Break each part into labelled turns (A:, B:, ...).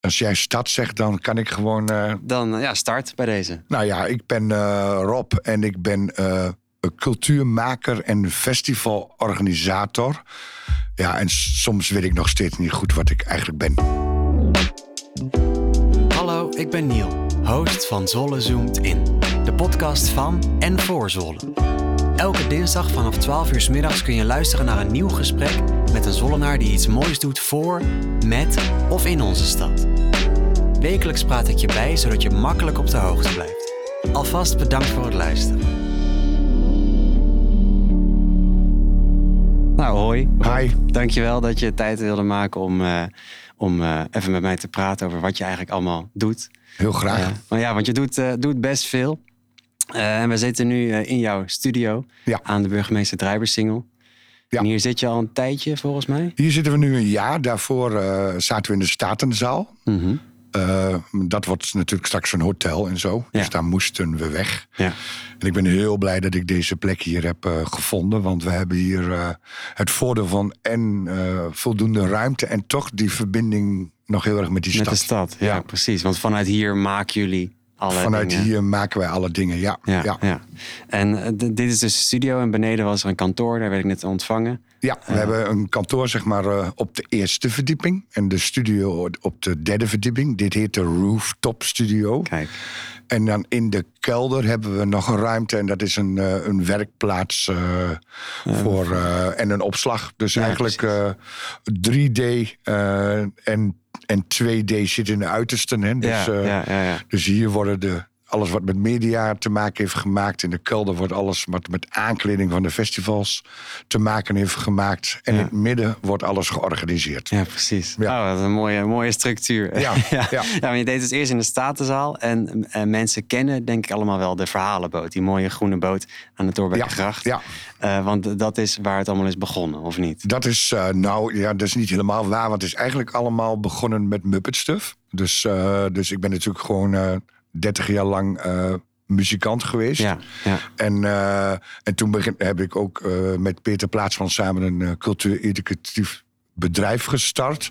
A: Als jij stad zegt, dan kan ik gewoon. eh,
B: Dan eh, ja, start bij deze.
A: nou ja, ik ben eh, Rob en ik ben eh, een cultuurmaker en festivalorganisator. Ja, en soms weet ik nog steeds niet goed wat ik eigenlijk ben.
B: Hallo, ik ben Niel, host van Zolle Zoomt In. De podcast van en voor Zolle. Elke dinsdag vanaf 12 uur 's middags kun je luisteren naar een nieuw gesprek met een Zollenaar die iets moois doet voor, met of in onze stad. Wekelijks praat ik je bij zodat je makkelijk op de hoogte blijft. Alvast bedankt voor het luisteren. Nou, hoi.
A: Hi.
B: Dankjewel dat je tijd wilde maken om, eh, om eh, even met mij te praten over wat je eigenlijk allemaal doet.
A: Heel graag.
B: Ja, maar ja, want je doet, eh, doet best veel. Eh, en we zitten nu eh, in jouw studio
A: Ja.
B: aan de burgemeester Drijbersingel.
A: Ja.
B: En hier zit je al een tijdje volgens mij.
A: Hier zitten we nu een jaar. Daarvoor eh, zaten we in de Statenzaal.
B: Mhm.
A: Eh, dat wordt natuurlijk straks een hotel en zo.
B: Ja.
A: Dus daar moesten we weg.
B: Ja.
A: En ik ben heel blij dat ik deze plek hier heb eh, gevonden. Want we hebben hier eh, het voordeel van en eh, voldoende ruimte... en toch die verbinding nog heel erg met die
B: Met
A: stad.
B: de stad, ja,
A: Ja.
B: precies. Want vanuit hier maken jullie alle
A: Vanuit
B: dingen.
A: hier maken wij alle dingen, ja.
B: Ja,
A: ja.
B: ja. En eh, dit is dus de studio en beneden was er een kantoor. Daar werd ik net ontvangen.
A: Ja, we hebben een kantoor zeg maar eh, op de eerste verdieping. En de studio op de derde verdieping. Dit heet de Rooftop Studio.
B: Kijk.
A: En dan in de kelder hebben we nog een ruimte. En dat is een, eh, een werkplaats eh, voor, eh, en een opslag. Dus
B: Ja,
A: eigenlijk eh 3D eh, en, en 2D zit in de uitersten. Hè? Dus,
B: ja,
A: eh,
B: ja, ja, ja.
A: dus hier worden de, alles wat met media te maken heeft gemaakt. In de kelder wordt alles wat met aankleding van de festivals te maken heeft gemaakt. En
B: Ja.
A: in het midden wordt alles georganiseerd.
B: Ja, precies.
A: Ja.
B: Oh, wat een mooie, mooie structuur.
A: Ja,
B: ja.
A: ja.
B: maar je deed het eerst in de Statenzaal. En eh, mensen kennen denk ik allemaal wel de verhalenboot. Die mooie groene boot aan de Torbekkengracht.
A: Ja,
B: Eh, want dat is waar het allemaal is begonnen, of niet?
A: Dat is, eh, nou ja, dat is niet helemaal waar. Want het is eigenlijk allemaal begonnen met Muppet Stuff. Dus, eh, dus ik ben natuurlijk gewoon 30 jaar lang eh, muzikant geweest.
B: Ja, ja.
A: En, eh, en toen begin, heb ik ook eh, met Peter Plaatsman samen een cultuur-educatief bedrijf gestart.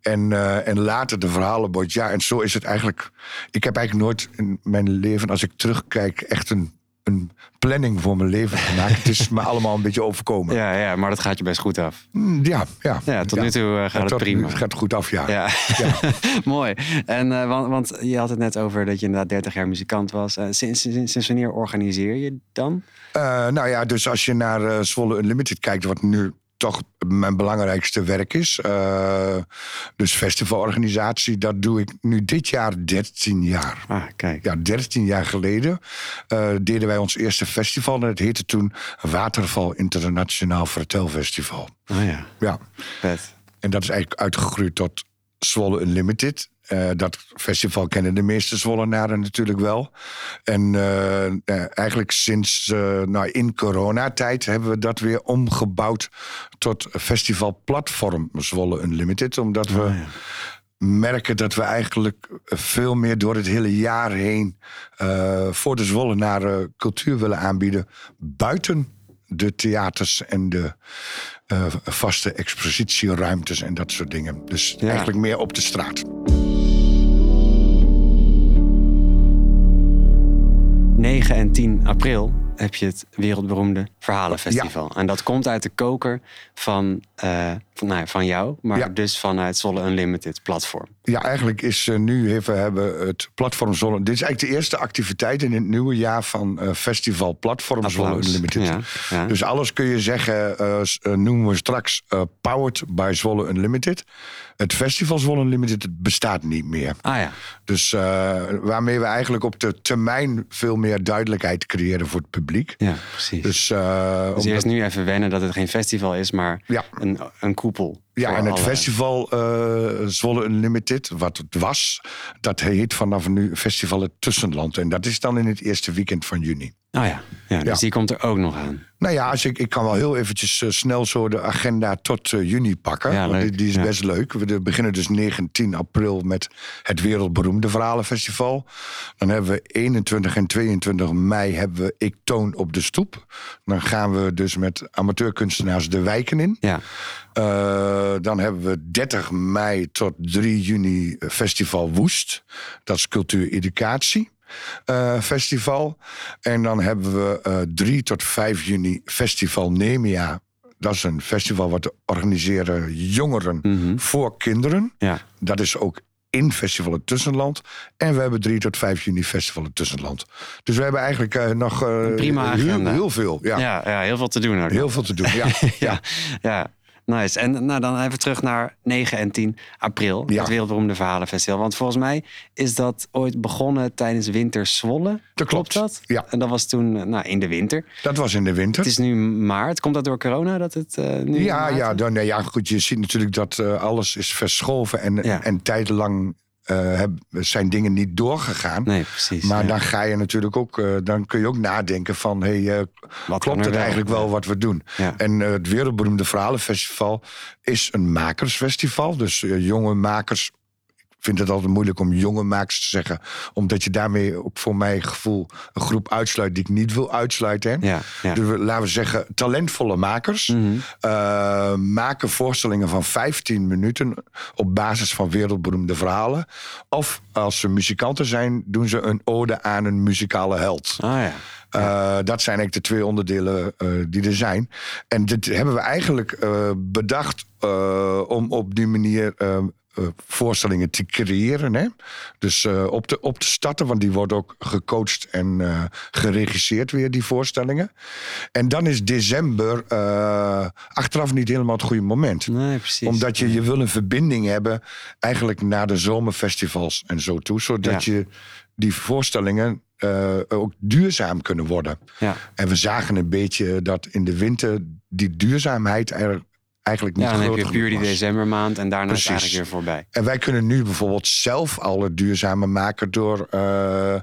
A: En, en later de verhalenbord. Ja, en zo is het eigenlijk. Ik heb eigenlijk nooit in mijn leven, als ik terugkijk, echt een, een planning voor mijn leven gemaakt. het is me allemaal een beetje overkomen.
B: Ja, ja, maar dat gaat je best goed af.
A: Mm, Ja, ja.
B: Ja, tot nu toe eh, gaat
A: Ja,
B: het prima.
A: Het gaat goed af, ja.
B: Ja, mooi. En, eh, want, want je had het net over dat je inderdaad 30 jaar muzikant was. Eh, sinds, sinds, sinds wanneer organiseer je dan?
A: Eh, nou ja, dus als je naar eh, Zwolle Unlimited kijkt, wat nu toch mijn belangrijkste werk is. Dus festivalorganisatie, dat doe ik nu dit jaar 13 jaar.
B: Ah, kijk.
A: Ja, 13 jaar geleden eh, deden wij ons eerste festival. En het heette toen Waterval Internationaal Vertelfestival.
B: Oh ja,
A: Ja,
B: vet.
A: en dat is eigenlijk uitgegroeid tot Zwolle Unlimited. Eh, dat festival kennen de meeste Zwollenaren natuurlijk wel. En eh, eh, eigenlijk sinds nou, in coronatijd hebben we dat weer omgebouwd tot festivalplatform Zwolle Unlimited. Omdat we
B: Oh ja.
A: merken dat we eigenlijk veel meer door het hele jaar heen voor de Zwollenaren cultuur willen aanbieden. Buiten de theaters en de vaste expositieruimtes en dat soort dingen. Dus
B: Ja.
A: eigenlijk meer op de straat.
B: 9 en 10 april heb je het wereldberoemde Verhalenfestival. En dat komt uit de koker van, eh, van, nou van jou, maar
A: Ja.
B: dus vanuit Zolle Unlimited platform.
A: Ja, eigenlijk is eh, nu even hebben het platform Zwolle. Dit is eigenlijk de eerste activiteit in het nieuwe jaar van eh, festival Platform
B: Applaus.
A: Unlimited.
B: Ja.
A: Dus alles kun je zeggen, noemen we straks Powered by Zwolle Unlimited. Het festival Zwolle Unlimited het bestaat niet meer.
B: Ah ja,
A: Dus eh, waarmee we eigenlijk op de termijn veel meer duidelijkheid creëren voor het publiek.
B: ja precies. Dus,
A: Dus, eh, omdat-
B: eerst nu even wennen dat het geen festival is, maar
A: Ja.
B: een, een koepel.
A: Ja, en het
B: alle-
A: festival eh, Zwolle Unlimited, wat het was, dat heet vanaf nu Festival het Tussenland. En dat is dan in het eerste weekend van juni.
B: Oh ja, ja dus
A: Ja.
B: die komt er ook nog aan.
A: Nou ja, als ik, ik kan wel heel eventjes eh, snel zo de agenda tot eh, juni pakken.
B: Ja,
A: want die, die is
B: Ja.
A: best leuk. We beginnen dus 19 april met het wereldberoemde Verhalenfestival. Dan hebben we 21 en 22 mei hebben we Ik Toon op de Stoep. Dan gaan we dus met amateurkunstenaars de wijken in.
B: Ja,
A: Eh, dan hebben we 30 mei tot 3 juni Festival Woest. Dat is cultuur-educatie. eh, festival. En dan hebben we eh 3 tot 5 juni Festival Nemia. Dat is een festival wat organiseren jongeren
B: Mhm.
A: voor kinderen.
B: Ja.
A: Dat is ook in Festival het Tussenland. En we hebben 3 tot 5 juni Festival het Tussenland. Dus we hebben eigenlijk eh, nog eh,
B: prima
A: heel, veel. Ja.
B: Ja, ja, heel veel te doen. ook.
A: Heel veel te doen. Ja.
B: ja, ja, nice. En nou, dan even terug naar 9 en 10 april,
A: Ja.
B: het Wereldberoemde Verhalenfestival. Want volgens mij is dat ooit begonnen tijdens Winter Zwolle.
A: Dat klopt.
B: dat?
A: Ja.
B: En dat was toen eh, nou, in de winter.
A: Dat was in de winter.
B: Het is nu maart. Komt dat door corona dat het eh, nu
A: Ja, ja, dan, nee, ja, goed. Je ziet natuurlijk dat eh, alles is verschoven en,
B: Ja.
A: en tijdenlang eh, heb- zijn dingen niet doorgegaan.
B: Nee, precies.
A: Maar
B: ja.
A: dan ga je natuurlijk ook, eh, dan kun je ook nadenken van, hey, eh, klopt het eigenlijk wel wat we doen?
B: Ja.
A: En het wereldberoemde Verhalenfestival is een makersfestival. Dus jonge makers. Vind het altijd moeilijk om jonge makers te zeggen. Omdat je daarmee ook voor mijn gevoel een groep uitsluit die ik niet wil uitsluiten.
B: Ja, ja.
A: Dus laten we zeggen, talentvolle makers
B: Mhm.
A: eh, maken voorstellingen van 15 minuten op basis van wereldberoemde verhalen. Of als ze muzikanten zijn, doen ze een ode aan een muzikale held.
B: Ah ja.
A: Eh, dat zijn eigenlijk de twee onderdelen eh, die er zijn. En dit hebben we eigenlijk bedacht om op die manier eh, voorstellingen te creëren. Hè? Dus eh, op, te, op te starten, want die worden ook gecoacht en eh, geregisseerd weer, die voorstellingen. En dan is december achteraf niet helemaal het goede moment.
B: Nee, precies.
A: Omdat je, je wil een verbinding hebben eigenlijk naar de zomerfestivals en zo toe. Zodat
B: Ja.
A: je die voorstellingen ook duurzaam kunnen worden.
B: Ja.
A: En we zagen een beetje dat in de winter die duurzaamheid er eigenlijk niet
B: Ja, dan heb je puur die decembermaand en daarna is het
A: Precies.
B: eigenlijk weer voorbij.
A: En wij kunnen nu bijvoorbeeld zelf al het duurzame maken door eh,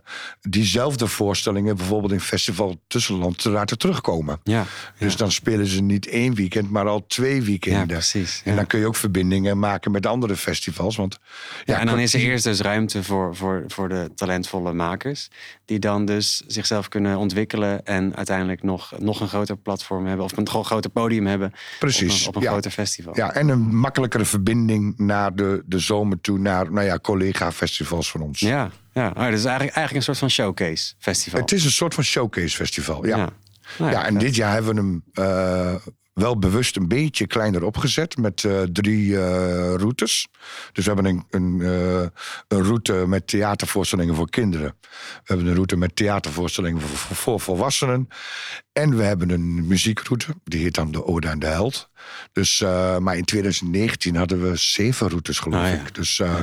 A: diezelfde voorstellingen bijvoorbeeld in Festival Tussenland te laten terugkomen.
B: Ja,
A: Dus
B: ja.
A: dan spelen ze niet één weekend, maar al twee
B: ja
A: weekenden.
B: precies.
A: En
B: ja.
A: dan kun je ook verbindingen maken met andere festivals. Want,
B: Ja, en dan is er eerst dus ruimte voor, voor, voor de talentvolle makers. Die dan dus zichzelf kunnen ontwikkelen. En uiteindelijk nog, nog een groter platform hebben. Of een gro- groter podium hebben.
A: Precies,
B: Op een, op een
A: ja.
B: groter festival.
A: Ja, en een makkelijkere verbinding naar de, de zomer toe, naar nou ja, collega-festivals van ons.
B: ja, ja. Oh, dus eigenlijk, eigenlijk een soort van showcase festival.
A: Het is een soort van showcase-festival. Ja. Ja.
B: Nou ja,
A: en dit jaar hebben we hem eh, wel bewust een beetje kleiner opgezet met eh, drie eh, routes. Dus we hebben een, een, een route met theatervoorstellingen voor kinderen. We hebben een route met theatervoorstellingen voor, voor, voor volwassenen. En we hebben een muziekroute, die heet dan de Ode aan de Held. Dus, eh, maar in 2019 hadden we zeven routes, geloof
B: Ah, ja.
A: ik. Dus, eh,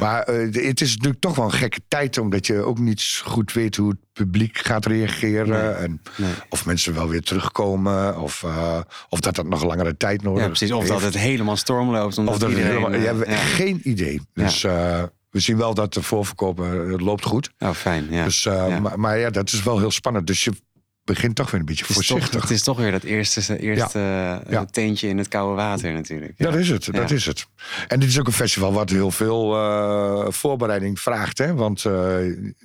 A: Maar eh, het is natuurlijk toch wel een gekke tijd, omdat je ook niet goed weet hoe het publiek gaat reageren. En
B: nee.
A: Of mensen wel weer terugkomen, of, of dat dat nog langere tijd nodig
B: ja, precies. Of
A: heeft.
B: dat het helemaal storm loopt. Omdat
A: Of dat
B: iedereen,
A: helemaal, je hebt geen idee. Dus we zien wel dat de voorverkopen het loopt goed.
B: Oh, fijn. Ja.
A: Dus,
B: Ja.
A: Maar, maar ja, dat is wel heel spannend. Dus je begint toch weer een beetje
B: het, is toch,
A: voorzichtig.
B: het is toch weer dat eerste, eerste eh,
A: Ja.
B: teentje in het koude water natuurlijk. Ja.
A: Dat is het, dat is het. En dit is ook een festival wat heel veel eh, voorbereiding vraagt. Hè? Want eh,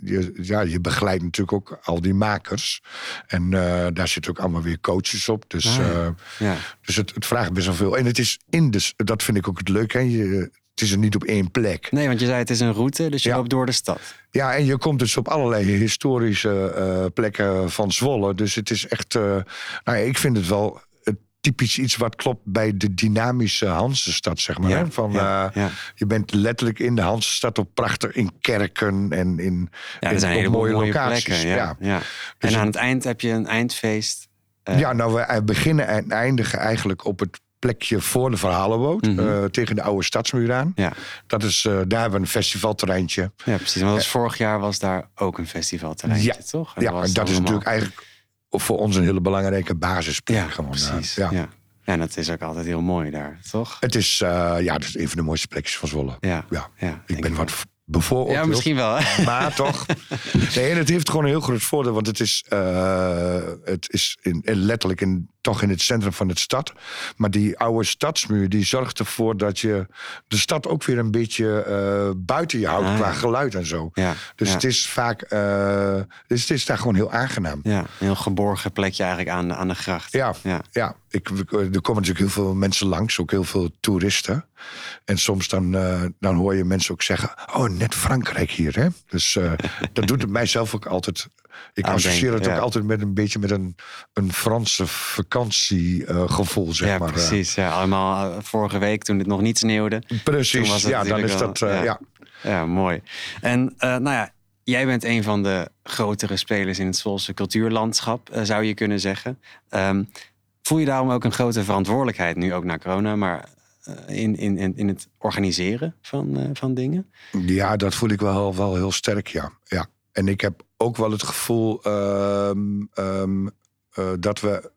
A: je, ja, je begeleidt natuurlijk ook al die makers. En eh, daar zitten ook allemaal weer coaches op. Dus,
B: Ah,
A: eh, dus het, het vraagt best wel veel. En het is in de, dat vind ik ook het leuke. Hè? Je, het is er niet op één plek.
B: Nee, want je zei het is een route, dus je
A: Ja.
B: loopt door de stad.
A: Ja, en je komt dus op allerlei historische eh, plekken van Zwolle. Dus het is echt. eh, nou ja, ik vind het wel typisch iets wat klopt bij de dynamische Hansestad, zeg maar.
B: Ja?
A: Van,
B: ja,
A: eh,
B: ja.
A: Je bent letterlijk in de Hansestad op prachtig in kerken en in,
B: Ja, er zijn hele mooie,
A: mooie locaties.
B: plekken. Ja,
A: ja. Dus
B: en aan
A: het-
B: eind heb je een eindfeest.
A: Ja, nou, we beginnen en eindigen eigenlijk op het plekje voor de verhalenboot.
B: Mhm.
A: eh, tegen de oude stadsmuur aan.
B: Ja,
A: Dat is, eh, daar hebben we een festivalterreintje.
B: ja, precies. Want was vorig jaar was daar ook een festivalterreintje,
A: Ja.
B: toch?
A: ja, en dat is natuurlijk eigenlijk voor ons een hele belangrijke basisplek.
B: Ja,
A: gewoon, eh,
B: precies.
A: ja.
B: Ja. En dat is ook altijd heel mooi daar, toch?
A: Het is, eh, ja, dat is een van de mooiste plekjes van Zwolle.
B: Ja,
A: Ja,
B: ja,
A: ik ben wat bevooroordeeld.
B: Ja, misschien wel. hè?
A: Maar toch. Nee, en het heeft gewoon een heel groot voordeel. Want het is, eh, het is in, in- letterlijk in toch in het centrum van de stad. Maar die oude stadsmuur die zorgt ervoor dat je de stad ook weer een beetje eh, buiten je houdt
B: Ah,
A: qua geluid en zo.
B: Ja,
A: Dus
B: ja.
A: het is vaak, eh, dus het is daar gewoon heel aangenaam.
B: Ja, een heel geborgen plekje eigenlijk aan, de- aan de gracht.
A: Ja,
B: Ja.
A: ja. Ik, er komen natuurlijk heel veel mensen langs, ook heel veel toeristen. En soms dan, eh, dan hoor je mensen ook zeggen: Oh, net Frankrijk hier. Hè? Dus eh, dat doet het mijzelf ook altijd. Ik
B: Aan
A: associeer
B: denken,
A: het
B: ja.
A: ook altijd met een beetje met een, een Franse vakantiegevoel, zeg
B: Ja,
A: maar. eh.
B: precies. Ja, allemaal eh, vorige week toen het nog niet sneeuwde.
A: Precies, ja, dan is
B: wel-
A: dat. eh, ja.
B: Ja, mooi. En eh, nou ja, jij bent een van de grotere spelers in het Zwolse cultuurlandschap, eh, zou je kunnen zeggen. Ehm, voel je daarom ook een grote verantwoordelijkheid, nu ook na corona, maar eh, in, in, in, in het organiseren van, eh, van dingen?
A: Ja, dat voel ik wel, wel heel sterk, ja. ja. En ik heb ook wel het gevoel ehm, ehm, eh, dat we,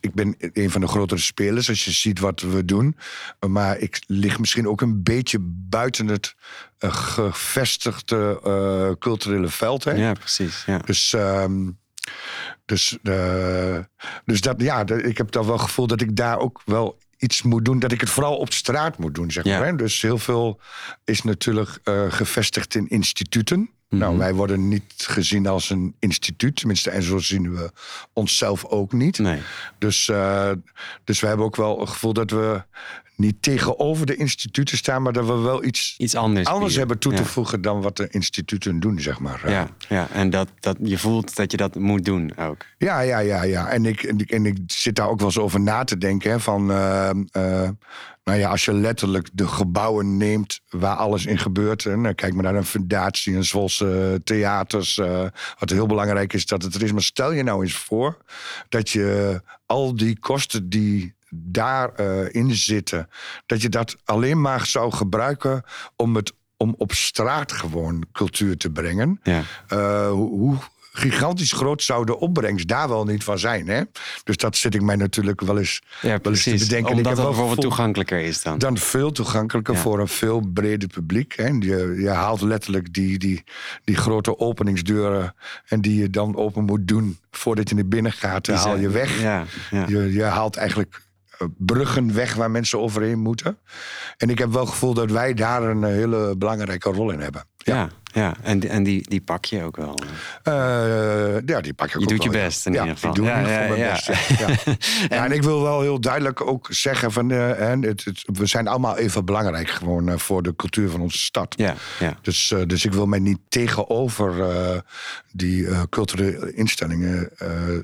A: Ik ben een van de grotere spelers als je ziet wat we doen. Maar ik lig misschien ook een beetje buiten het eh, gevestigde eh, culturele veld. Hè?
B: Ja, precies. Ja.
A: Dus, ehm, dus, dus dat, ja, ik heb dan wel het gevoel dat ik daar ook wel iets moet doen. Dat ik het vooral op straat moet doen, zeg
B: Ja.
A: maar. Hè? Dus heel veel is natuurlijk gevestigd in instituten. Nou,
B: Mhm.
A: wij worden niet gezien als een instituut. Tenminste, en zo zien we onszelf ook niet.
B: Nee.
A: Dus, eh, dus we hebben ook wel het gevoel dat we niet tegenover de instituten staan... maar dat we wel iets
B: Iets anders.
A: anders hebben toe te
B: Ja.
A: voegen... dan wat de instituten doen, zeg maar.
B: Ja, ja, en dat, dat, je voelt dat je dat moet doen ook.
A: Ja, ja, ja, ja. En ik, en ik, en ik zit daar ook wel eens over na te denken. Hè, van, eh, eh, nou ja, als je letterlijk de gebouwen neemt waar alles in gebeurt. En, eh, kijk maar naar een fundatie, een Zwolse theaters. eh, wat heel belangrijk is dat het er is. Maar stel je nou eens voor dat je al die kosten die daarin in zitten, dat je dat alleen maar zou gebruiken om het om op straat gewoon cultuur te brengen.
B: Ja.
A: Eh, hoe, gigantisch groot zou de opbrengst daar wel niet van zijn. Hè? Dus dat zit ik mij natuurlijk wel eens,
B: Ja,
A: wel eens te bedenken.
B: Omdat
A: wel
B: bijvoorbeeld toegankelijker is dan.
A: dan veel toegankelijker
B: Ja.
A: voor een veel breder publiek. Hè? Je, je haalt letterlijk die, die, die grote openingsdeuren... en die je dan open moet doen voordat je naar binnen gaat,
B: Die
A: haal je weg.
B: Ja.
A: Je, je haalt eigenlijk eh, bruggen weg waar mensen overheen moeten. En ik heb wel het gevoel dat wij daar een hele belangrijke rol in hebben.
B: Ja, ja. En, die- en die, die pak je ook wel.
A: Eh, ja, die pak
B: Je
A: ook
B: doet je
A: ja.
B: best in ieder geval.
A: Ik doe
B: Ja, ja,
A: geval mijn
B: ja.
A: best. Ja, ja. Ja, en ik wil wel heel duidelijk ook zeggen: van, eh, hè, het, het- we zijn allemaal even belangrijk gewoon eh, voor de cultuur van onze stad.
B: Ja, ja.
A: Dus, dus ik wil mij niet tegenover die culturele instellingen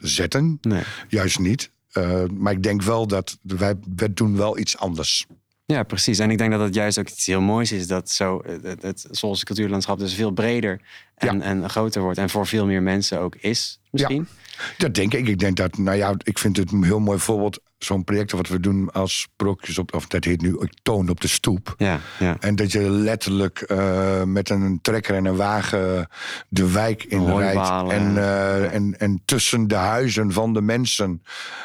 A: zetten.
B: Nee.
A: Juist niet. Eh, maar ik denk wel dat wij, wij doen wel iets anders.
B: Ja, precies. En ik denk dat het juist ook iets heel moois is dat zo het, het, cultuurlandschap dus veel breder en, en groter wordt en voor veel meer mensen ook is misschien.
A: Dat denk ik. Ik denk dat, nou ja, ik vind het een heel mooi voorbeeld. Zo'n project wat we doen als sprookjes op, of dat heet nu Ik Toon op de Stoep.
B: Ja, ja.
A: En dat je letterlijk eh, met een trekker en een wagen de wijk inrijdt.
B: Hooibalen.
A: En, eh, en, en tussen de huizen van de mensen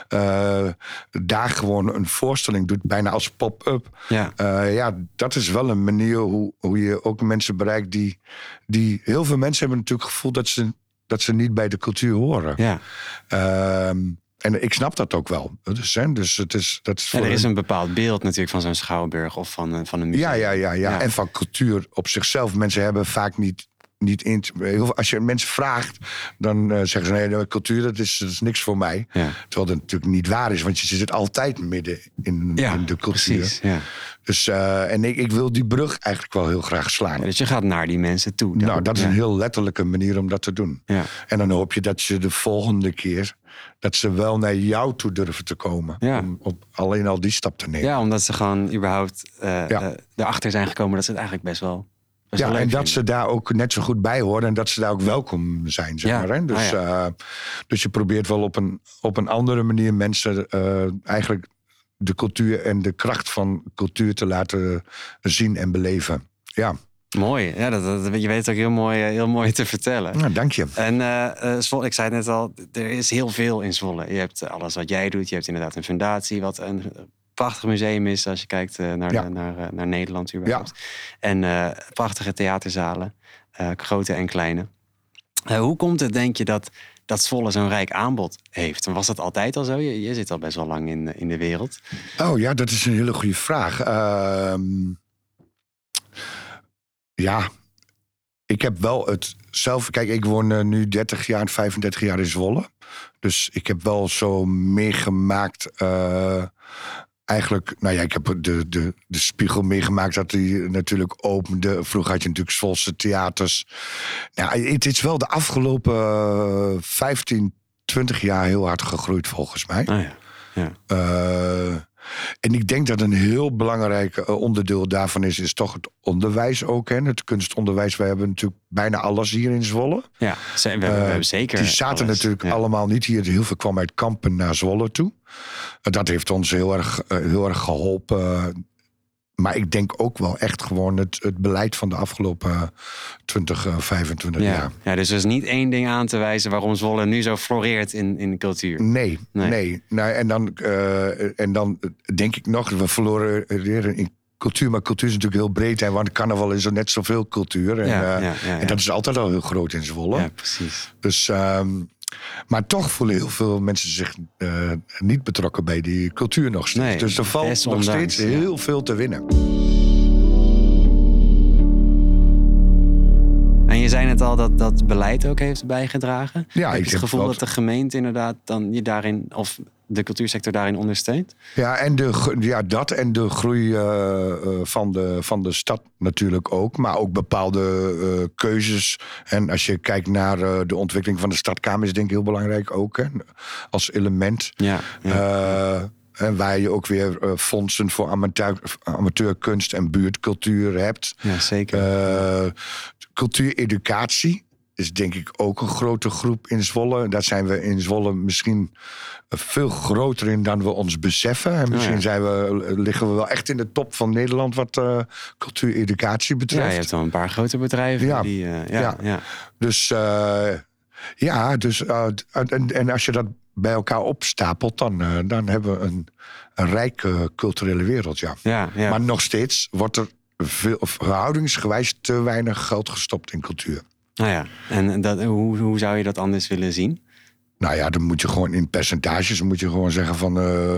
A: eh, daar gewoon een voorstelling doet, bijna als pop-up.
B: Ja.
A: Eh, ja, dat is wel een manier hoe, hoe je ook mensen bereikt die, die... Heel veel mensen hebben natuurlijk het gevoel dat ze, dat ze niet bij de cultuur horen.
B: ja.
A: Ehm, en ik snap dat ook wel. Dus, hè, dus het is, dat is
B: er is een bepaald beeld natuurlijk van zo'n schouwburg of van, een- van een museum.
A: ja, ja, ja, ja,
B: Ja.
A: En van cultuur op zichzelf. Mensen hebben vaak niet. Niet in, heel veel- als je mensen vraagt, dan eh, zeggen ze: nee, cultuur dat is, dat is niks voor mij.
B: Ja.
A: Terwijl dat natuurlijk niet waar is, want je zit altijd midden in,
B: Ja,
A: in de cultuur.
B: precies. Ja.
A: Dus, eh, en ik, ik wil die brug eigenlijk wel heel graag slaan.
B: Dus je gaat naar die mensen toe. dan.
A: nou, dat is een heel letterlijke manier om dat te doen.
B: Ja.
A: En dan hoop je dat je de volgende keer. dat ze wel naar jou toe durven te komen.
B: Ja.
A: Om op alleen al die stap te nemen.
B: Ja, omdat ze gewoon überhaupt eh,
A: Ja.
B: erachter zijn gekomen dat ze het eigenlijk best wel,
A: Ja, en dat ze daar ook net zo goed bij horen en dat ze daar ook welkom zijn, zeg
B: Ja.
A: maar. Hè? Dus,
B: Ah,
A: eh, dus je probeert wel op een, op een andere manier mensen eh, eigenlijk de cultuur en de kracht van cultuur te laten zien en beleven. Ja,
B: Mooi. Ja, dat, dat- je weet het ook heel mooi, eh, heel mooi te vertellen.
A: nou, dank je.
B: En Zwolle, ik zei het net al, er is heel veel in Zwolle. Je hebt alles wat jij doet. Je hebt inderdaad een fundatie, wat een prachtig museum is als je kijkt eh, naar,
A: Ja.
B: naar, eh, naar Nederland überhaupt. En eh, prachtige theaterzalen, grote en kleine. Hoe komt het, denk je, dat dat Zwolle zo'n rijk aanbod heeft. Was dat altijd al zo? Je, je zit al best wel lang in, in de wereld.
A: Oh ja, dat is een hele goede vraag. Ehm, ja, ik heb wel het zelf. Kijk, ik woon nu 30 jaar, 35 jaar in Zwolle. Dus ik heb wel zo meegemaakt. Eigenlijk, nou ja, ik heb de, de, de spiegel meegemaakt dat die natuurlijk opende. Vroeger had je natuurlijk Zwolse theaters. Nou, het is wel de afgelopen eh, 15, 20 jaar heel hard gegroeid volgens mij.
B: Nou ja. ja.
A: Eh, en ik denk dat een heel belangrijk eh, onderdeel daarvan is, is toch het onderwijs ook. Hè? Het kunstonderwijs. We hebben natuurlijk bijna alles hier in Zwolle.
B: Ja, we, we
A: Eh,
B: hebben zeker.
A: Die zaten
B: alles.
A: natuurlijk
B: Ja.
A: allemaal niet hier. Heel veel kwam uit Kampen naar Zwolle toe. Eh, dat heeft ons heel erg, heel erg geholpen. Maar ik denk ook wel echt gewoon het, het beleid van de afgelopen eh, 20, eh, 25
B: Ja.
A: jaar.
B: ja, dus er is niet één ding aan te wijzen waarom Zwolle nu zo floreert in, in de cultuur.
A: Nee,
B: Nee.
A: nee. Nou, en, dan, eh, en dan denk ik nog, we verloren in cultuur. Maar cultuur is natuurlijk heel breed. Hè, want carnaval is er net zoveel cultuur. En,
B: Ja,
A: eh,
B: ja, ja, ja.
A: en dat is altijd al heel groot in Zwolle.
B: Ja, precies.
A: Dus, ehm, maar toch voelen heel veel mensen zich eh, niet betrokken bij die cultuur nog steeds.
B: Nee,
A: dus er valt nog steeds
B: ja.
A: heel veel te winnen.
B: En je zei net al dat dat beleid ook heeft bijgedragen.
A: Ja,
B: heb
A: ik
B: het
A: heb
B: gevoel
A: wel-
B: dat de gemeente inderdaad dan je daarin, of de cultuursector daarin ondersteunt?
A: Ja, en de, ja, dat en de groei eh, eh, van, de, van de stad natuurlijk ook. Maar ook bepaalde eh, keuzes. En als je kijkt naar de ontwikkeling van de stadkamer... is denk ik heel belangrijk ook hè, als element.
B: Ja, ja.
A: En waar je ook weer fondsen voor amateur, amateurkunst en buurtcultuur hebt.
B: ja zeker.
A: Eh, cultuureducatie is denk ik ook een grote groep in Zwolle. Daar zijn we in Zwolle misschien veel groter in dan we ons beseffen. En misschien
B: ja.
A: zijn we, liggen we wel echt in de top van Nederland wat eh cultuureducatie
B: ja,
A: betreft.
B: je hebt wel een paar grote bedrijven
A: Ja.
B: die... eh, ja,
A: Ja.
B: ja.
A: Dus eh, ja, dus, eh, en, en als je dat bij elkaar opstapelt, dan, eh, dan hebben we een, een rijke culturele wereld. Ja.
B: Ja, ja.
A: Maar nog steeds wordt er veel, of verhoudingsgewijs te weinig geld gestopt in cultuur.
B: Nou ja, en dat, hoe, hoe zou je dat anders willen zien?
A: Nou ja, dan moet je gewoon in percentages moet je gewoon zeggen van eh,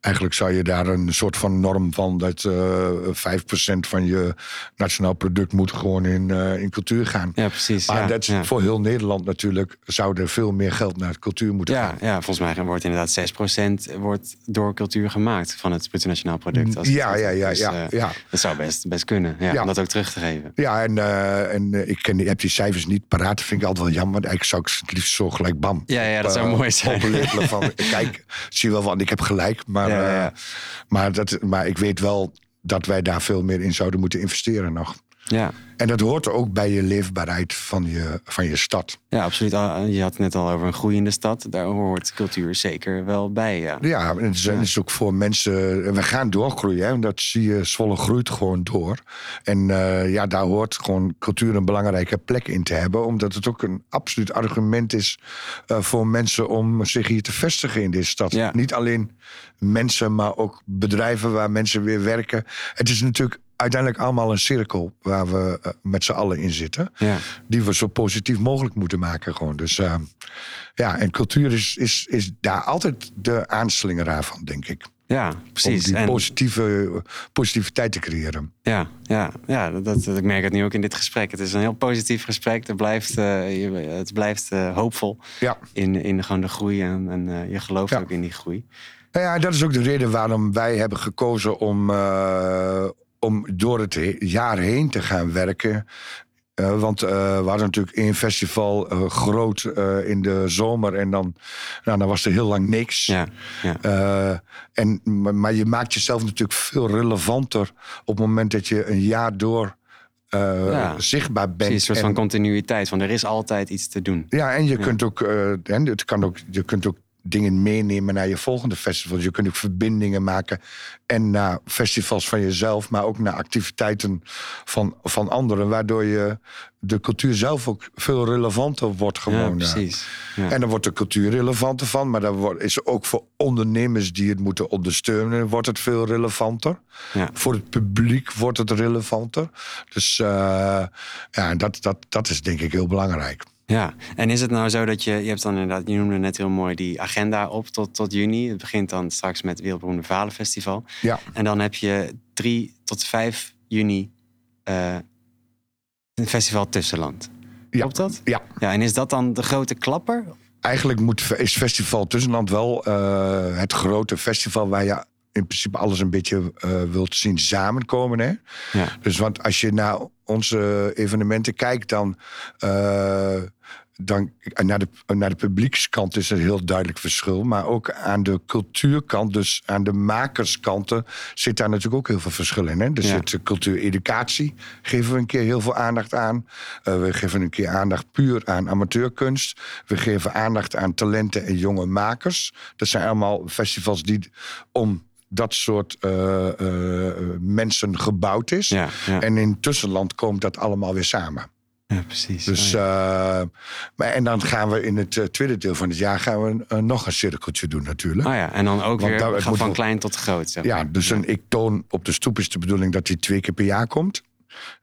A: eigenlijk zou je daar een soort van norm van dat eh 5% van je nationaal product moet gewoon in, eh, in cultuur gaan.
B: Ja, precies.
A: Maar
B: ja,
A: dat is
B: ja.
A: voor heel Nederland natuurlijk zou er veel meer geld naar cultuur moeten
B: Ja,
A: gaan.
B: ja, volgens mij wordt inderdaad 6% wordt door cultuur gemaakt van het bruto nationaal product. als
A: Ja, ja, ja,
B: Dus,
A: ja, ja.
B: Dat zou best, best kunnen, ja, om dat ook terug te geven.
A: Ja, en, en ik ken, heb die cijfers niet paraat. Dat vind ik altijd wel jammer. Want eigenlijk zou ik het liefst zo gelijk bam.
B: Ja, ja, dat zou
A: eh,
B: mooi zijn.
A: van, kijk, zie wel van, ik heb gelijk. Maar,
B: Ja, ja, ja.
A: eh, maar, dat, maar ik weet wel dat wij daar veel meer in zouden moeten investeren nog.
B: Ja,
A: En dat hoort ook bij je leefbaarheid van je, van je stad.
B: ja, absoluut. Ah, Je had het net al over een groeiende stad. Daar hoort cultuur zeker wel bij, ja.
A: Ja, en het is, ook voor mensen. en We gaan doorgroeien, hè? Dat zie je. Zwolle groeit gewoon door. En eh, ja, daar hoort gewoon cultuur een belangrijke plek in te hebben. Omdat het ook een absoluut argument is eh, voor mensen om zich hier te vestigen in deze stad.
B: Ja.
A: Niet alleen mensen, maar ook bedrijven waar mensen weer werken. Het is natuurlijk uiteindelijk allemaal een cirkel waar we eh, met z'n allen in zitten.
B: Ja,
A: Die we zo positief mogelijk moeten maken. Gewoon. Dus eh, ja, en cultuur is, is, is daar altijd de aanslingeraar van, denk ik.
B: ja precies.
A: Om die
B: En-
A: positieve, positiviteit te creëren.
B: Ja, ja, ja dat, dat, ik merk het nu ook in dit gesprek. Het is een heel positief gesprek. Het blijft, eh, je- het blijft eh, hoopvol
A: Ja.
B: in, in gewoon de groei. En, en je gelooft
A: Ja.
B: ook in die groei.
A: Nou ja, dat is ook de reden waarom wij hebben gekozen om, om door het he- jaar heen te gaan werken. Eh, want eh, we hadden natuurlijk één festival eh, groot in de zomer en dan, nou, dan was er heel lang niks.
B: Ja, ja.
A: En, maar, je maakt jezelf natuurlijk veel relevanter op het moment dat je een jaar door
B: Ja.
A: zichtbaar bent.
B: Precies, een soort
A: en-
B: van continuïteit. Van er is altijd iets te doen.
A: Ja, en je kunt ook, en het kan ook, je kunt ook dingen meenemen naar je volgende festival. Je kunt ook verbindingen maken en naar festivals van jezelf, maar ook naar activiteiten van, van anderen, waardoor je de cultuur zelf ook veel relevanter wordt gewoon. ja.
B: precies. Ja.
A: En dan wordt de cultuur relevanter van, maar dan wordt, is ook voor ondernemers die het moeten ondersteunen, wordt het veel relevanter.
B: Ja.
A: Voor het publiek wordt het relevanter. Dus eh, ja, dat, dat, dat is denk ik heel belangrijk.
B: Ja, en is het nou zo dat je, je hebt dan inderdaad, je noemde net heel mooi die agenda op tot, tot juni. Het begint dan straks met het Wereldberoemde Valenfestival.
A: Ja.
B: En dan heb je 3 tot 5 juni uh, een festival Tussenland.
A: Ja.
B: Klopt dat?
A: Ja.
B: ja. En is dat dan de grote klapper?
A: Eigenlijk moet, is Festival Tussenland wel uh, het grote festival waar je in principe alles een beetje uh, wilt zien samenkomen. Hè?
B: Ja.
A: Dus want als je naar onze evenementen kijkt, dan, uh, dan naar, de, naar de publiekskant is er heel duidelijk verschil. Maar ook aan de cultuurkant, dus aan de makerskanten, zit daar natuurlijk ook heel veel verschil in. Hè? Er
B: Ja.
A: zit cultuureducatie, geven we een keer heel veel aandacht aan. Uh, we geven een keer aandacht puur aan amateurkunst. We geven aandacht aan talenten en jonge makers. Dat zijn allemaal festivals die om dat soort uh, uh, mensen gebouwd is.
B: Ja, ja.
A: En in tussenland komt dat allemaal weer samen.
B: ja precies.
A: Dus,
B: Oh, ja.
A: uh, maar, en dan gaan we in het tweede deel van het jaar gaan we nog een cirkeltje doen natuurlijk.
B: Oh ja, en dan ook
A: Want
B: weer
A: daar-
B: van, klein tot groot. Zeg
A: Ja,
B: maar.
A: dus een ik toon op de stoep is de bedoeling dat hij twee keer per jaar komt.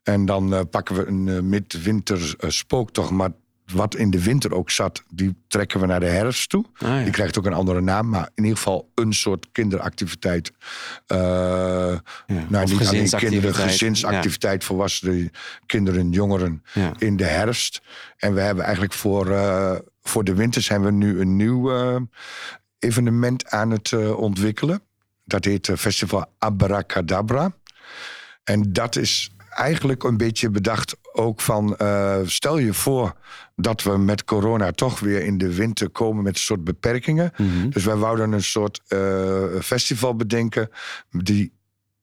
A: En dan pakken we een midwinter uh, spooktocht. Maar wat in de winter ook zat, die trekken we naar de herfst toe.
B: Ah, ja.
A: Die krijgt ook een andere naam, maar in ieder geval een soort kinderactiviteit. Uh,
B: Ja,
A: nou, niet alleen kinderen, gezinsactiviteit, volwassenen, kinderen, jongeren in de herfst. En we hebben eigenlijk voor, uh, voor de winter zijn we nu een nieuw uh, evenement aan het ontwikkelen. Dat heet Festival Abracadabra. En dat is eigenlijk een beetje bedacht ook van... uh, stel je voor dat we met corona toch weer in de winter komen met een soort beperkingen.
B: Mhm.
A: Dus wij wouden een soort uh, festival bedenken die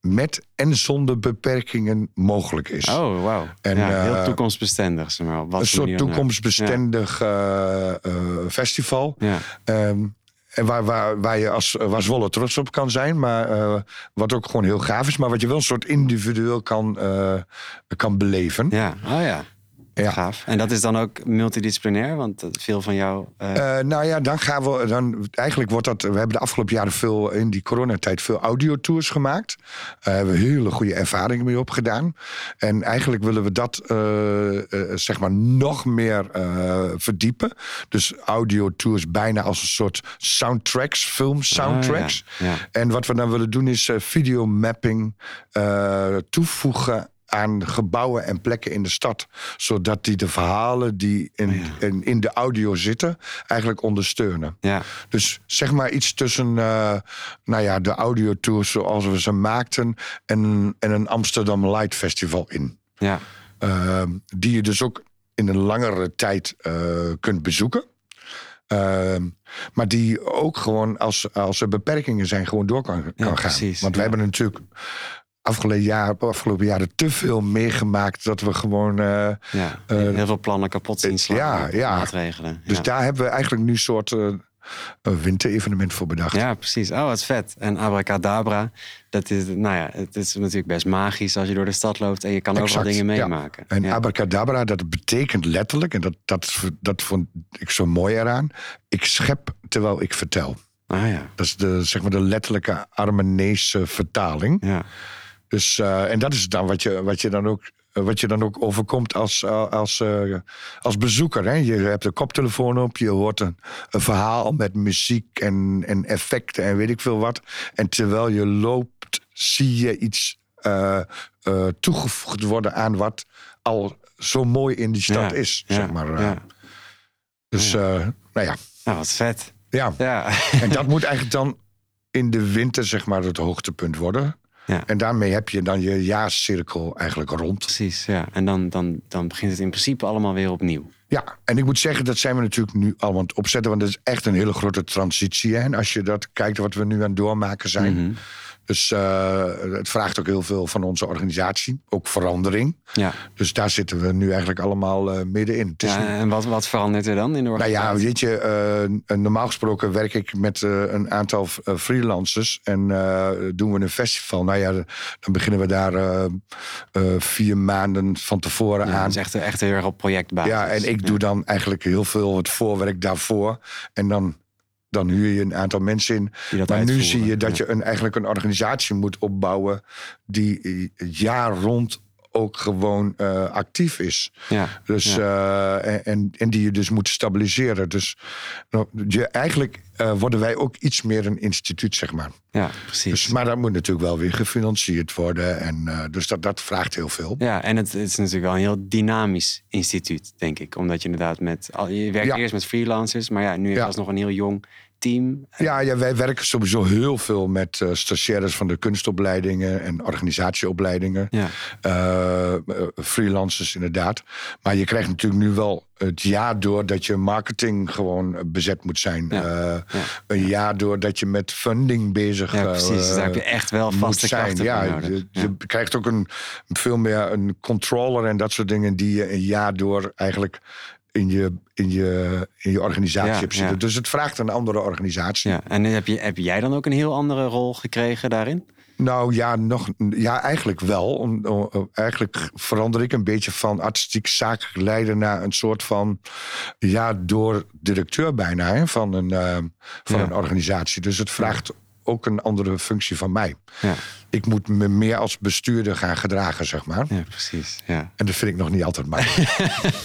A: met en zonder beperkingen mogelijk is.
B: Oh, wauw.
A: En,
B: ja, heel
A: eh,
B: toekomstbestendig. Zeg maar,
A: een soort toekomstbestendig festival.
B: Ja.
A: Um, en waar, waar, waar je als, waar Zwolle trots op kan zijn. Maar uh, wat ook gewoon heel gaaf is. Maar wat je wel een soort individueel kan, uh, kan beleven.
B: ja, oh ja.
A: Ja.
B: Gaaf. En dat is dan ook multidisciplinair, want eh, veel van jou. eh,
A: Uh, nou ja, dan gaan we. Dan, eigenlijk wordt dat. We hebben de afgelopen jaren veel in die coronatijd veel audiotours gemaakt. Daar hebben we hele goede ervaringen mee opgedaan. En eigenlijk willen we dat zeg maar nog meer verdiepen. Dus audiotours bijna als een soort soundtracks, film soundtracks.
B: Ah, ja. Ja.
A: En wat we dan willen doen is videomapping toevoegen aan gebouwen en plekken in de stad. Zodat die de verhalen die in,
B: Oh ja.
A: in, in de audio zitten, eigenlijk ondersteunen.
B: ja.
A: Dus zeg maar iets tussen uh, nou ja, de audiotours zoals we ze maakten... en, en een Amsterdam Light Festival in.
B: ja.
A: Uh, die je dus ook in een langere tijd uh, kunt bezoeken. Uh, maar die ook gewoon, als, als er beperkingen zijn, gewoon door kan, kan
B: Ja,
A: gaan.
B: precies,
A: Want we
B: ja.
A: hebben natuurlijk afgelopen, jaar, afgelopen jaren te veel meegemaakt... dat we gewoon... uh,
B: ja.
A: Eh,
B: heel veel plannen kapot zien slaan.
A: ja, ja.
B: Maatregelen.
A: dus
B: ja.
A: daar hebben we eigenlijk nu een soort uh, winterevenement voor bedacht.
B: Ja, precies. Oh, wat vet. En abracadabra, dat is, nou ja, het is natuurlijk best magisch als je door de stad loopt en je kan overal
A: Exact,
B: dingen
A: ja.
B: meemaken.
A: En
B: ja.
A: abracadabra, dat betekent letterlijk... en dat, dat, dat vond ik zo mooi eraan... ik schep terwijl ik vertel.
B: Ah ja.
A: Dat is de, zeg maar de letterlijke Armenese vertaling.
B: Ja.
A: Dus, uh, en dat is dan wat je, wat je dan ook. Wat je dan ook overkomt als, als, uh, als bezoeker. Hè? Je hebt een koptelefoon op, je hoort een, een verhaal met muziek en, en effecten en weet ik veel wat. En terwijl je loopt, zie je iets uh, toegevoegd worden aan wat al zo mooi in die stad
B: Ja,
A: is.
B: ja,
A: zeg maar.
B: ja.
A: Dus, nou ja.
B: Nou, wat vet.
A: Ja.
B: Ja.
A: En dat moet eigenlijk dan in de winter zeg maar het hoogtepunt worden.
B: Ja.
A: En daarmee heb je dan je jaarcirkel eigenlijk rond.
B: Precies, ja. En dan, dan, dan begint het in principe allemaal weer opnieuw.
A: Ja, en ik moet zeggen, dat zijn we natuurlijk nu allemaal aan het opzetten. Want het is echt een hele grote transitie. Hè? En als je dat kijkt wat we nu aan het doormaken zijn.
B: Mhm.
A: Dus uh, het vraagt ook heel veel van onze organisatie. Ook verandering.
B: Ja.
A: Dus daar zitten we nu eigenlijk allemaal uh, middenin.
B: Ja en wat, wat verandert er dan in de
A: Nou
B: organisatie?
A: ja, weet je, uh, normaal gesproken werk ik met een aantal freelancers en doen we een festival. Nou ja, dan beginnen we daar vier maanden van tevoren
B: ja,
A: aan.
B: Dat is echt, echt heel erg op projectbasis.
A: Ja, en ik doe dan eigenlijk heel veel het voorwerk daarvoor. En dan, dan huur je een aantal mensen in. Maar nu zie je dat
B: ja.
A: je een, eigenlijk een organisatie moet opbouwen die jaar rond ook gewoon eh, actief is.
B: Ja,
A: Dus, eh, en, en die je dus moet stabiliseren. Dus nou, je, eigenlijk eh, worden wij ook iets meer een instituut, zeg maar.
B: ja, precies.
A: Dus, maar dat moet natuurlijk wel weer gefinancierd worden. En, eh, dus dat, dat vraagt heel veel.
B: Ja, en het, het is natuurlijk wel een heel dynamisch instituut, denk ik. Omdat je inderdaad met... al- Je werkt
A: Ja.
B: eerst met freelancers, maar ja, nu is het nog een heel jong team.
A: Ja, ja, wij werken sowieso heel veel met eh stagiaires van de kunstopleidingen en organisatieopleidingen.
B: Ja,
A: Eh, eh, freelancers inderdaad. Maar je krijgt natuurlijk nu wel het jaar door dat je marketing gewoon bezet moet zijn.
B: Ja, ja.
A: Een jaar door dat je met funding bezig
B: ja
A: eh,
B: precies. Dus daar heb je echt wel vaste
A: zijn.
B: krachten
A: Ja, je,
B: Ja.
A: je krijgt ook een, veel meer een controller en dat soort dingen die je een jaar door eigenlijk in je, in je, in je organisatie
B: Ja, ja.
A: Dus het vraagt een andere organisatie.
B: Ja, en heb, je, heb jij dan ook een heel andere rol gekregen daarin?
A: Nou ja, nog, ja, eigenlijk wel. Om, om- eigenlijk verander ik een beetje van artistiek zakelijk leider naar een soort van, ja, door directeur bijna hè, van, een, eh, van een organisatie. Dus het vraagt ook een andere functie van mij.
B: Ja,
A: Ik moet me meer als bestuurder gaan gedragen, zeg maar.
B: ja precies. Ja.
A: En dat vind ik nog niet altijd makkelijk.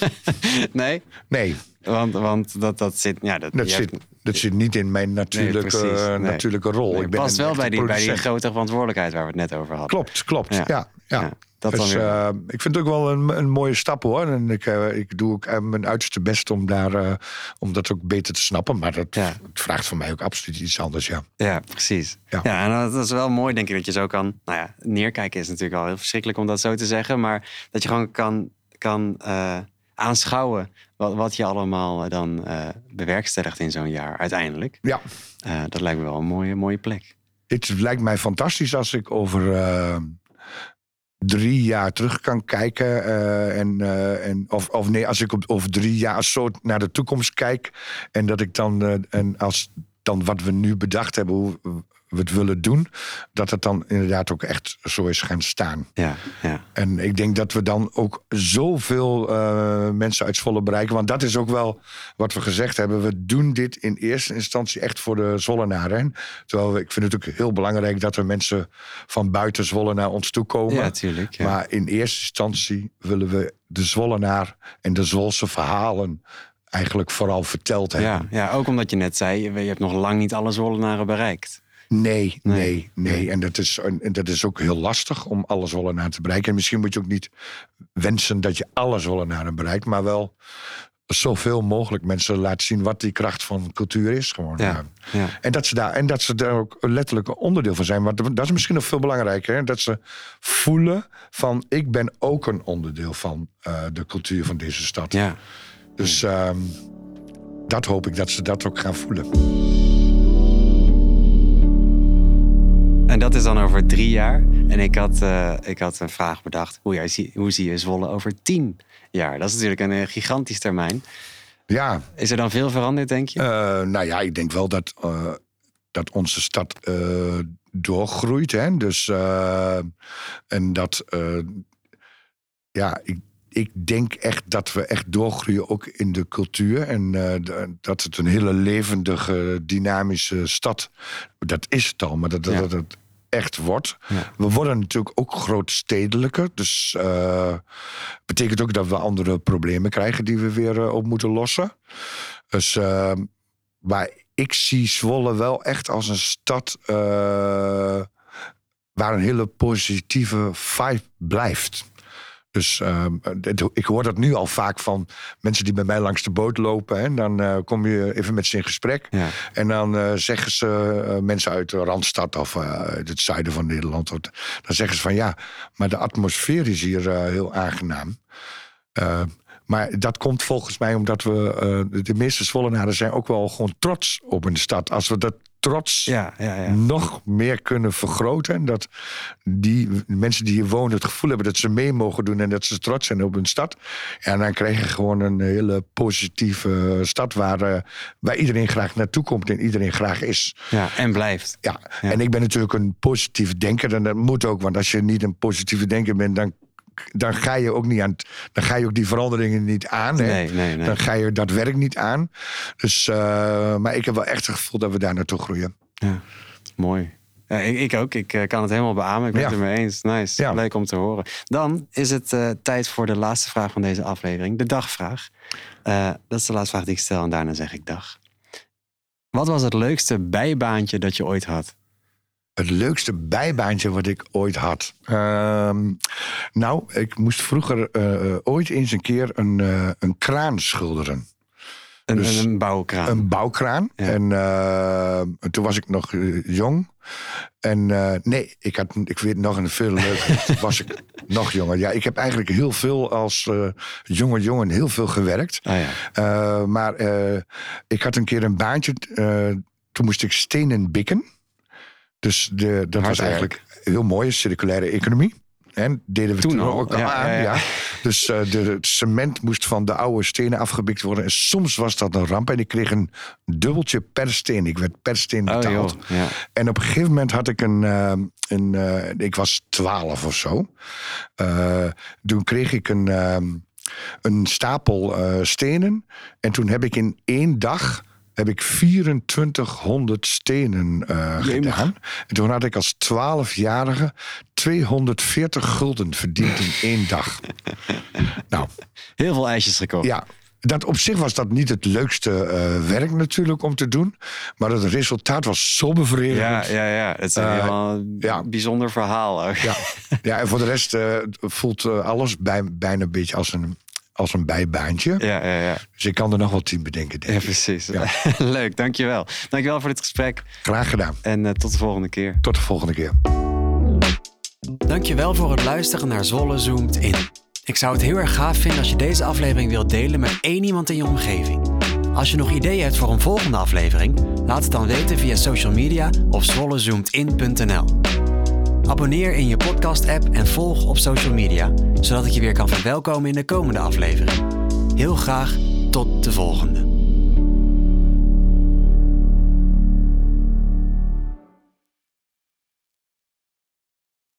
B: nee,
A: Nee,
B: want, want dat, dat zit... Ja, dat,
A: zit,
B: hebt-
A: dat zit niet in mijn natuurlijke,
B: precies. Nee.
A: natuurlijke rol.
B: Nee,
A: ik ben
B: past wel bij die, bij die grote verantwoordelijkheid waar we het net over hadden.
A: Klopt, klopt.
B: Ja.
A: Ja, ja.
B: Dat
A: dus,
B: dan
A: eh, ik vind het ook wel een, een mooie stap hoor. En ik, eh, ik doe ook eh, mijn uiterste best om, daar, om dat ook beter te snappen. Maar dat
B: Ja.
A: het vraagt van mij ook absoluut iets anders. Ja.
B: Ja, precies. Ja.
A: Ja.
B: en dat is wel mooi, denk ik, dat je zo kan... Nou ja, neerkijken is natuurlijk al heel verschrikkelijk om dat zo te zeggen. Maar dat je gewoon kan, kan aanschouwen wat, wat je allemaal dan bewerkstelligt in zo'n jaar uiteindelijk.
A: ja,
B: dat lijkt me wel een mooie, mooie plek.
A: het lijkt mij fantastisch als ik over drie jaar terug kan kijken. eh, en, eh, en, of, of nee, als ik op, over drie jaar zo naar de toekomst kijk. En dat ik dan, eh, en als dan wat we nu bedacht hebben, hoe we het willen doen. Dat het dan inderdaad ook echt zo is gaan staan.
B: Ja, ja.
A: En ik denk dat we dan ook zoveel eh, mensen uit Zwolle bereiken. Want dat is ook wel wat we gezegd hebben. We doen dit in eerste instantie echt voor de Zwollenaren. Terwijl we, ik vind het ook heel belangrijk dat er mensen van buiten Zwolle naar ons toe komen.
B: ja natuurlijk. Ja.
A: Maar in eerste instantie willen we de Zwollenaar en de Zwolse verhalen eigenlijk vooral verteld hebben.
B: ja, ja, ook omdat je net zei, je hebt nog lang niet alle Zwollenaren bereikt.
A: Nee,
B: Nee.
A: nee, nee. En dat is, en dat is ook heel lastig om alle Zwollenaren te bereiken. En misschien moet je ook niet wensen dat je alle Zwollenaren bereikt, maar wel zoveel mogelijk mensen laten zien wat die kracht van cultuur is. Gewoon.
B: Ja, ja.
A: En, dat ze daar, en dat ze daar ook letterlijk een onderdeel van zijn. Want dat is misschien nog veel belangrijker. Hè? Dat ze voelen van ik ben ook een onderdeel van eh, de cultuur van deze stad.
B: ja.
A: Dus ehm, dat hoop ik dat ze dat ook gaan voelen.
B: En dat is dan over drie jaar. En ik had, eh, ik had een vraag bedacht. Hoe, jij, zie- hoe zie je Zwolle over tien jaar? Dat is natuurlijk een eh, gigantisch termijn.
A: Ja,
B: Is er dan veel veranderd, denk je?
A: Eh, nou ja, ik denk wel dat, dat onze stad doorgroeit. Hè? Dus, en dat, ja, ik, ik denk echt dat we echt doorgroeien ook in de cultuur. En eh, dat het een hele levendige, dynamische stad, dat is het al, maar dat, dat,
B: Ja.
A: dat het echt wordt.
B: Ja.
A: We worden natuurlijk ook grootstedelijker. Dus eh betekent ook dat we andere problemen krijgen die we weer eh, op moeten lossen. Dus, maar ik zie Zwolle wel echt als een stad waar een hele positieve vibe blijft. Dus eh, dit- ik hoor dat nu al vaak van mensen die bij mij langs de boot lopen. Hè, dan eh, kom je even met ze in gesprek.
B: Ja.
A: En dan eh, zeggen ze, eh, mensen uit de Randstad of uit het zuiden van Nederland, dan zeggen ze van ja, maar de atmosfeer is hier heel aangenaam. Eh, maar dat komt volgens mij omdat we, de meeste Zwollenaren zijn ook wel gewoon trots op hun stad. Als we dat trots
B: Ja, ja, ja.
A: nog meer kunnen vergroten. En dat die mensen die hier wonen het gevoel hebben dat ze mee mogen doen en dat ze trots zijn op hun stad. En dan krijg je gewoon een hele positieve stad waar, eh, waar iedereen graag naartoe komt en iedereen graag is.
B: ja. En blijft.
A: Ja.
B: Ja.
A: en ik ben natuurlijk een positief denker en dat moet ook, want als je niet een positieve denker bent, dan, dan ga je ook niet aan, dan ga je ook die veranderingen niet aan. Hè?
B: Nee, nee, nee.
A: Dan ga je dat werk niet aan. Dus, eh, maar ik heb wel echt het gevoel dat we daar naartoe groeien.
B: Ja. Mooi. Ja, ik, ik ook. Ik eh, kan het helemaal beamen. Ik ben
A: Ja.
B: het ermee eens. Nice.
A: Ja.
B: Leuk om te horen. Dan is het eh, tijd voor de laatste vraag van deze aflevering. De dagvraag. Dat is de laatste vraag die ik stel en daarna zeg ik dag. Wat was het leukste bijbaantje dat je ooit had?
A: Het leukste bijbaantje wat ik ooit had. Ehm, nou, ik moest vroeger eh, ooit eens een keer een, eh, een kraan schilderen.
B: Een,
A: Dus
B: een, bouwkraan.
A: Een bouwkraan.
B: Ja.
A: En eh, toen was ik nog eh, jong. En eh, nee, ik, had, ik weet nog een veel leuker. toen was ik nog jonger. Ja, ik heb eigenlijk heel veel als eh, jonge jongen heel veel gewerkt.
B: Oh ja.
A: Eh, maar eh, ik had een keer een baantje. eh, toen moest ik stenen bikken. Dus de, dat was
B: Hard
A: eigenlijk heel mooie circulaire economie. En deden we
B: Toen
A: toen,
B: al,
A: ook al
B: ja,
A: aan.
B: ja,
A: Ja,
B: ja.
A: Dus eh, de, het cement moest van de oude stenen afgebikt worden. En soms was dat een ramp. En ik kreeg een dubbeltje per steen. Ik werd per steen
B: Oh
A: betaald. En op een gegeven moment had ik een. eh, een eh, ik was twaalf of zo. Toen kreeg ik een, een stapel stenen. En toen heb ik in één dag. Heb ik 2400 stenen eh, gedaan. En toen had ik als 12-jarige 240 gulden verdiend in één dag. nou,
B: Heel veel ijsjes gekocht.
A: ja, dat op zich was dat niet het leukste eh, werk natuurlijk om te doen. Maar het resultaat was zo bevredigend.
B: ja, ja. ja. Het is een
A: Eh, ja.
B: bijzonder verhaal ook.
A: Ja, ja en voor de rest voelt alles bij, bijna een beetje als een, als een bijbaantje.
B: Ja, ja, ja.
A: Dus ik kan er nog wel tien bedenken, denk
B: Ja,
A: ik.
B: precies.
A: Ja.
B: Leuk, dankjewel. Dankjewel voor dit gesprek
A: Graag gedaan.
B: en eh, tot de volgende keer.
A: Tot de volgende keer.
B: Dankjewel voor het luisteren naar Zwolle Zoomt In. Ik zou het heel erg gaaf vinden als je deze aflevering wilt delen met één iemand in je omgeving. Als je nog ideeën hebt voor een volgende aflevering, laat het dan weten via social media of zwollezoomedin.nl. Abonneer in je podcast-app en volg op social media, zodat ik je weer kan verwelkomen in de komende aflevering. Heel graag tot de volgende.